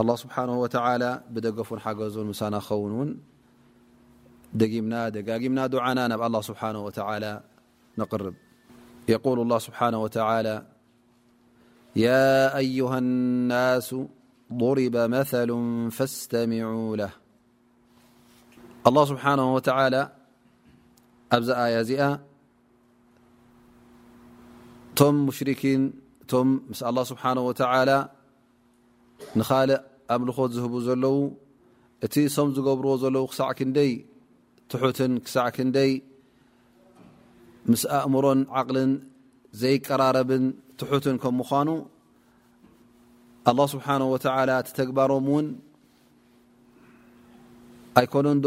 الله سبحانه وتعالى بدف حزنن ن منا دعنا الله سبحانه وتعالى نقرب يقول الله سبحانه وتعالى يا أيها الناس ضرب مثل فاستمعوا له الله سبحانه وتعالى أا آيا እቶም ሙሽርኪን እቶም ምስ ኣላ ስብሓን ወተላ ንኻልእ ኣምልኾት ዝህቡ ዘለዉ እቲ እሶም ዝገብርዎ ዘለዉ ክሳዕ ክንደይ ትሑትን ክሳዕ ክንደይ ምስ ኣእምሮን ዓቕልን ዘይቀራረብን ትሑትን ከም ምዃኑ ኣላ ስብሓን ወተላ እቲ ተግባሮም እውን ኣይኮነንዶ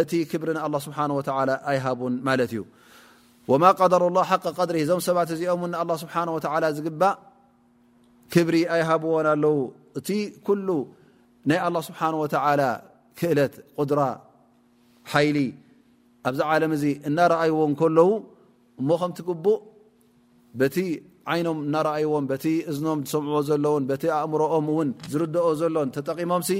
እቲ ክብሪ ንኣላህ ስብሓን ወተዓላ ኣይሃቡን ማለት እዩ ወማ ቀደሩ ላ ሓቂ ቀድሪ እዞም ሰባት እዚኦም ን ንኣላ ስብሓን ወተዓላ ዝግባእ ክብሪ ኣይሃብዎን ኣለዉ እቲ ኩሉ ናይ ኣላ ስብሓን ወተዓላ ክእለት ቁድራ ሓይሊ ኣብዚ ዓለም እዚ እናረኣይዎ ከለዉ እሞ ከምቲ ግቡእ በቲ ዓይኖም እናረኣይዎም በቲ እዝኖም ዝሰምዕዎ ዘለዉን በቲ ኣእምሮኦም እውን ዝርድኦ ዘሎን ተጠቒሞም ሲ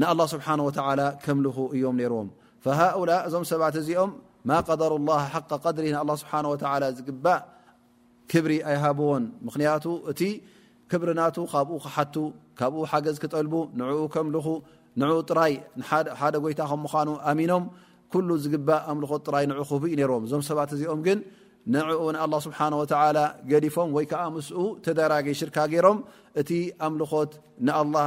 ንኣላህ ስብሓነሁ ወተዓላ ከምልኹ እዮም ነይሮም። ፈሃኡላእ እዞም ሰባት እዚኦም ማ ቀደሩላህ ሓቀ ቀድሪህ ንኣላህ ስብሓነሁ ወተዓላ ዝግባእ ክብሪ ኣይሃብዎን። ምኽንያቱ እቲ ክብሪ ናቱ ካብኡ ክሓቱ፣ ካብኡ ሓገዝ ክጠልቡ፣ ንዕኡ ከምልኹ፣ ንዕኡ ጥራይ ሓደ ጎይታ ከም ምዃኑ ኣሚኖም ኩሉ ዝግባእ ኣምልኾት ጥራይ ንዑ ክህቡ እዩ ነይሮም። እዞም ሰባት እዚኦም ግን ንዕኡ ንኣላህ ስብሓነሁ ወተዓላ ገዲፎም ወይ ከዓ ምስኡ ተደራጊ ሽርካ ገይሮም እቲ ኣምልኾት ንኣላህ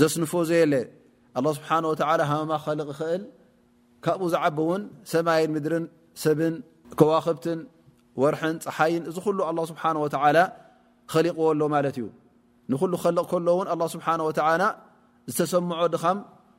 ዘስንፎ ዘየለ ኣላ ስብሓን ወተላ ሃመማ ክኸልቕ ይኽእል ካብኡ ዝዓቢ እውን ሰማይን ምድርን ሰብን ከዋክብትን ወርሕን ፀሓይን እዚ ኩሉ ኣላ ስብሓን ወተላ ኸሊቕዎ ኣሎ ማለት እዩ ንኩሉ ክኸልቕ ከሎ እውን ኣላ ስብሓን ወተላ ዝተሰምዖ ድኻም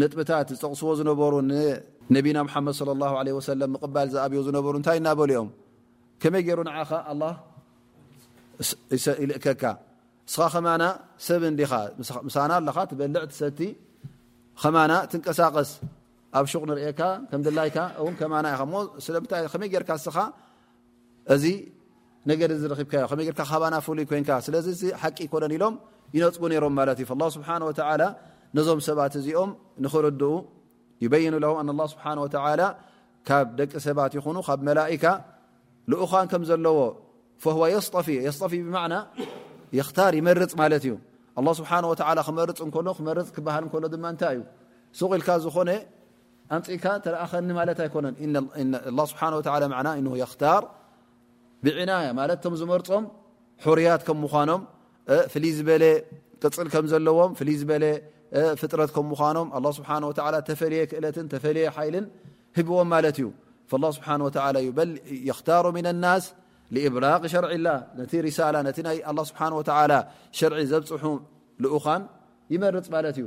ነጥብታት ዝጠቕስዎ ዝነበሩ ንነቢና ሙሓመድ ለ ላ ለ ወሰለም ምቕባል ዝኣብዮ ዝነበሩ እንታይ እናበሉ እዮም ከመይ ገይሩ ንዓኻ ኣላ ይልእከካ እስኻ ከማና ሰብ እንዲኻ ምሳና ኣለኻ ትበልዕ ትሰቲ ከማና ትንቀሳቀስ ኣብ ሹቕ ንርእካ ከምድላይካ ን ከማና ኢኻ ሞ ስለምታይ ከመይ ጌርካ እስኻ እዚ ነገር እዚ ረኺብካዮ ከመይ ጌርካ ካባና ፍሉይ ኮንካ ስለዚ እዚ ሓቂ ኣይኮነን ኢሎም ይነፅጉ ነይሮም ማለት እዩ ላ ስብሓን ወተዓላ ነዞም ሰባት እዚኦም ንኽርድኡ ይበይኑ ለዎም ኣን ላ ስብሓን ወተዓላ ካብ ደቂ ሰባት ይኹኑ ካብ መላእካ ልኡኻን ከም ዘለዎ ፈህዋ የስጠፊ የስጠፊ ብማዕና የኽታር ይመርፅ ማለት እዩ ኣላ ስብሓን ወተዓላ ክመርፅ እንከሎ ክመርፅ ክበሃል እንከሎ ድማ እንታይ እዩ ሱቕ ኢልካ ዝኾነ ኣምጺእካ ተለኣኸኒ ማለት ኣይኮነን ኣላ ስብሓን ወተላ መዕና እን የኽታር ብዕናያ ማለት እቶም ዝመርፆም ሕርያት ከም ምዃኖም ፍልይ ዝበለ ቅፅል ከም ዘለዎም ፍልይ ዝበለ ፍጥረት ከም ምዃኖም ኣላ ስብሓን ወላ ተፈለየ ክእለትን ተፈለየ ሓይልን ህብዎም ማለት እዩ ላ ስብሓን ወላ ዩ በል የኽታሩ ምና ናስ ልእብላቅ ሸርዒ ላ ነቲ ሪሳላ ነቲ ናይ ኣላ ስብሓን ወተላ ሸርዒ ዘብፅሑ ልኡኻን ይመርፅ ማለት እዩ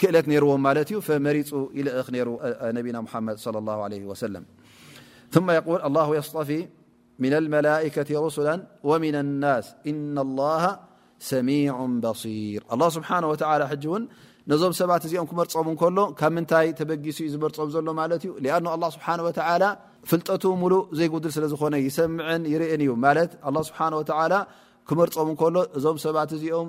ክእለት ነይርዎም ማለት እዩ ፈመሪፁ ይልእኽ ነይሩ ነቢና ሙሓመድ صለ ላሁ ለ ወሰለም ثመ የቁል ኣላሁ የስጠፊ ምና ኣልመላከት ሩስላ ወምና ኣናስ እና ላሃ ሰሚዑ በሲር ኣላ ስብሓን ወተላ ሕጂ እውን ነዞም ሰባት እዚኦም ክመርፆም እንከሎ ካብ ምንታይ ተበጊሱ እዩ ዝመርፆም ዘሎ ማለት እዩ ሊኣኑ ኣላ ስብሓን ወተላ ፍልጠቱ ሙሉእ ዘይጉድል ስለ ዝኾነ ይሰምዕን ይርእን እዩ ማለት ኣላ ስብሓን ወተላ ክመርፆም እንከሎ እዞም ሰባት እዚኦም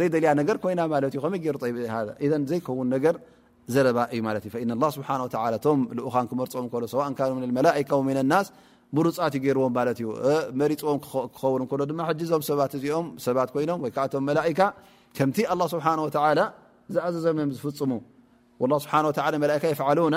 ዘይደልያ ነገር ኮይና ማለት ዩ ከመይ ገይሩ ጠይበ ኢዘ ዘይከውን ነገር ዘረባ እዩ ማለት እዩ ን ስብሓ ቶም ልኡኻን ክመርፆም ከሎ ሰዋእ ካ መላካ ናስ ምሩፃት እዩ ገይርዎም ማለት እዩ መሪፅዎም ክኸውን ከሎ ድማ ሕጂ ዞም ሰባት እዚኦም ሰባት ኮይኖም ወይ ከዓ ቶም መላእካ ከምቲ ኣላ ስብሓን ወተላ ዝኣዘዘም እዮም ዝፍፅሙ ስብሓ መላእካ ይፍዓሉና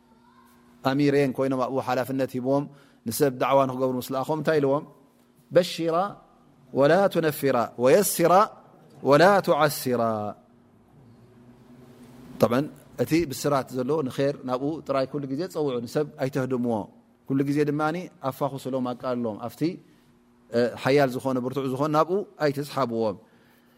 ኣሚሬን ኮይኖም ኣብኡ ሓላፍነት ሂብዎም ንሰብ ዳዕዋ ንክገብሩ ምስ ለኣኾም እንታይ ኢልዎም በሽራ ወላ ትነፍራ ወየስራ ወላ ትዓስራ እቲ ብስራት ዘሎ ንር ናብኡ ጥራይ ኩሉ ግዜ ፀውዑ ንሰብ ኣይተህድምዎ ኩሉ ግዜ ድማ ኣፋኹስሎም ኣቃልሎም ኣብቲ ሓያል ዝኾነ ብርቱዕ ዝኾነ ናብኡ ኣይትስሓብዎም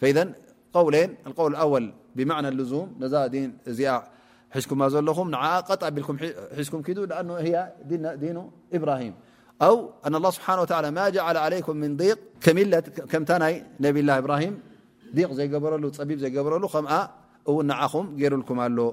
كهفذا قولين القول الأول بمعنى الزوم ن ن حكم لم عطبلككم دو لأنهي دين ابراهيم او أن الله سبحانه وتعالى ما جعل عليكم من يق كمن نبي الله ابراهيم يق يقبرل بيب يقرل نعم رلكم ال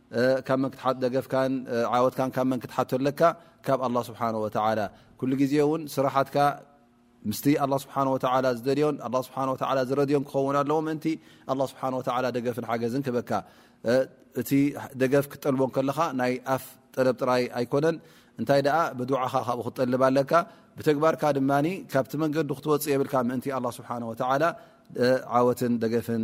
ካብ መን ክትሓት ደገፍካን ዓወትካን ካብ መን ክትሓቶ ኣለካ ካብ ኣላ ስብሓን ወተላ ኩሉ ግዜ እውን ስራሓትካ ምስቲ ኣላ ስብሓን ወተላ ዝደልዮን ኣ ስብሓን ወላ ዝረድዮን ክኸውን ኣለዎ ምእንቲ ኣላ ስብሓን ወተላ ደገፍን ሓገዝን ክበካ እቲ ደገፍ ክትጠልቦ ከለኻ ናይ ኣፍ ጠለብ ጥራይ ኣይኮነን እንታይ ደኣ ብድዓኻ ካብኡ ክትጠልብ ኣለካ ብተግባርካ ድማ ካብቲ መንገዲ ክትወፅእ የብልካ ምእንቲ ኣላ ስብሓን ወተላ ዓወትን ደገፍን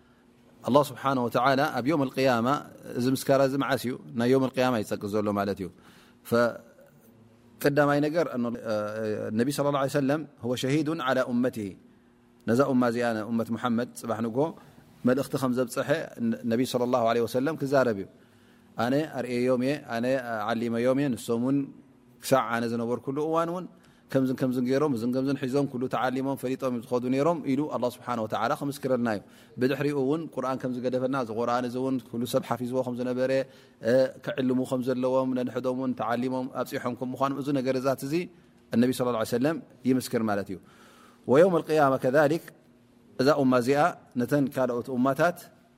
ኣላህ ስብሓን ወተዓላ ኣብ ዮም ኣልቅያማ እዚ ምስካራ እዚ መዓስ እዩ ናይ ዮም ኣልቅያማ እዩ ዝጠቅስ ዘሎ ማለት እዩ ቀዳማይ ነገር ነቢ ስለ ላ ሰለም ወ ሸሂዱ ዓላ እመት ነዛ እማ እዚኣ እመት ሙሓመድ ፅባሕ ንግ መልእኽቲ ከም ዘብፅሐ ነቢ ስለ ላ ለ ወሰለም ክዛረብ እዩ ኣነ ኣርእየዮም እየ ኣነ ዓሊመዮም እየ ንሶም እውን ክሳዕ ኣነ ዝነበርኩሉ እዋን እውን ከምዝን ከምዝን ገይሮም እዝን ከምዝን ሒዞም ኩሉ ተዓሊሞም ፈሊጦም እዮም ዝኸዱ ነይሮም ኢሉ ኣላ ስብሓን ወተዓላ ከምስክረልና እዩ ብድሕሪኡ እውን ቁርን ከም ዝገደፈና እዚ ቁርን እዚ እውን ኩሉ ሰብ ሓፊዝዎ ከም ዝነበረ ክዕልሙ ከም ዘለዎም ነንሕዶም እውን ተዓሊሞም ኣብፂሖም ከም ምኳኖም እዚ ነገር እዛት እዚ እነቢ ስለ ላ ሰለም ይምስክር ማለት እዩ ወየውም ኣልቅያማ ከሊክ እዛ እማ እዚኣ ነተን ካልኦት እማታት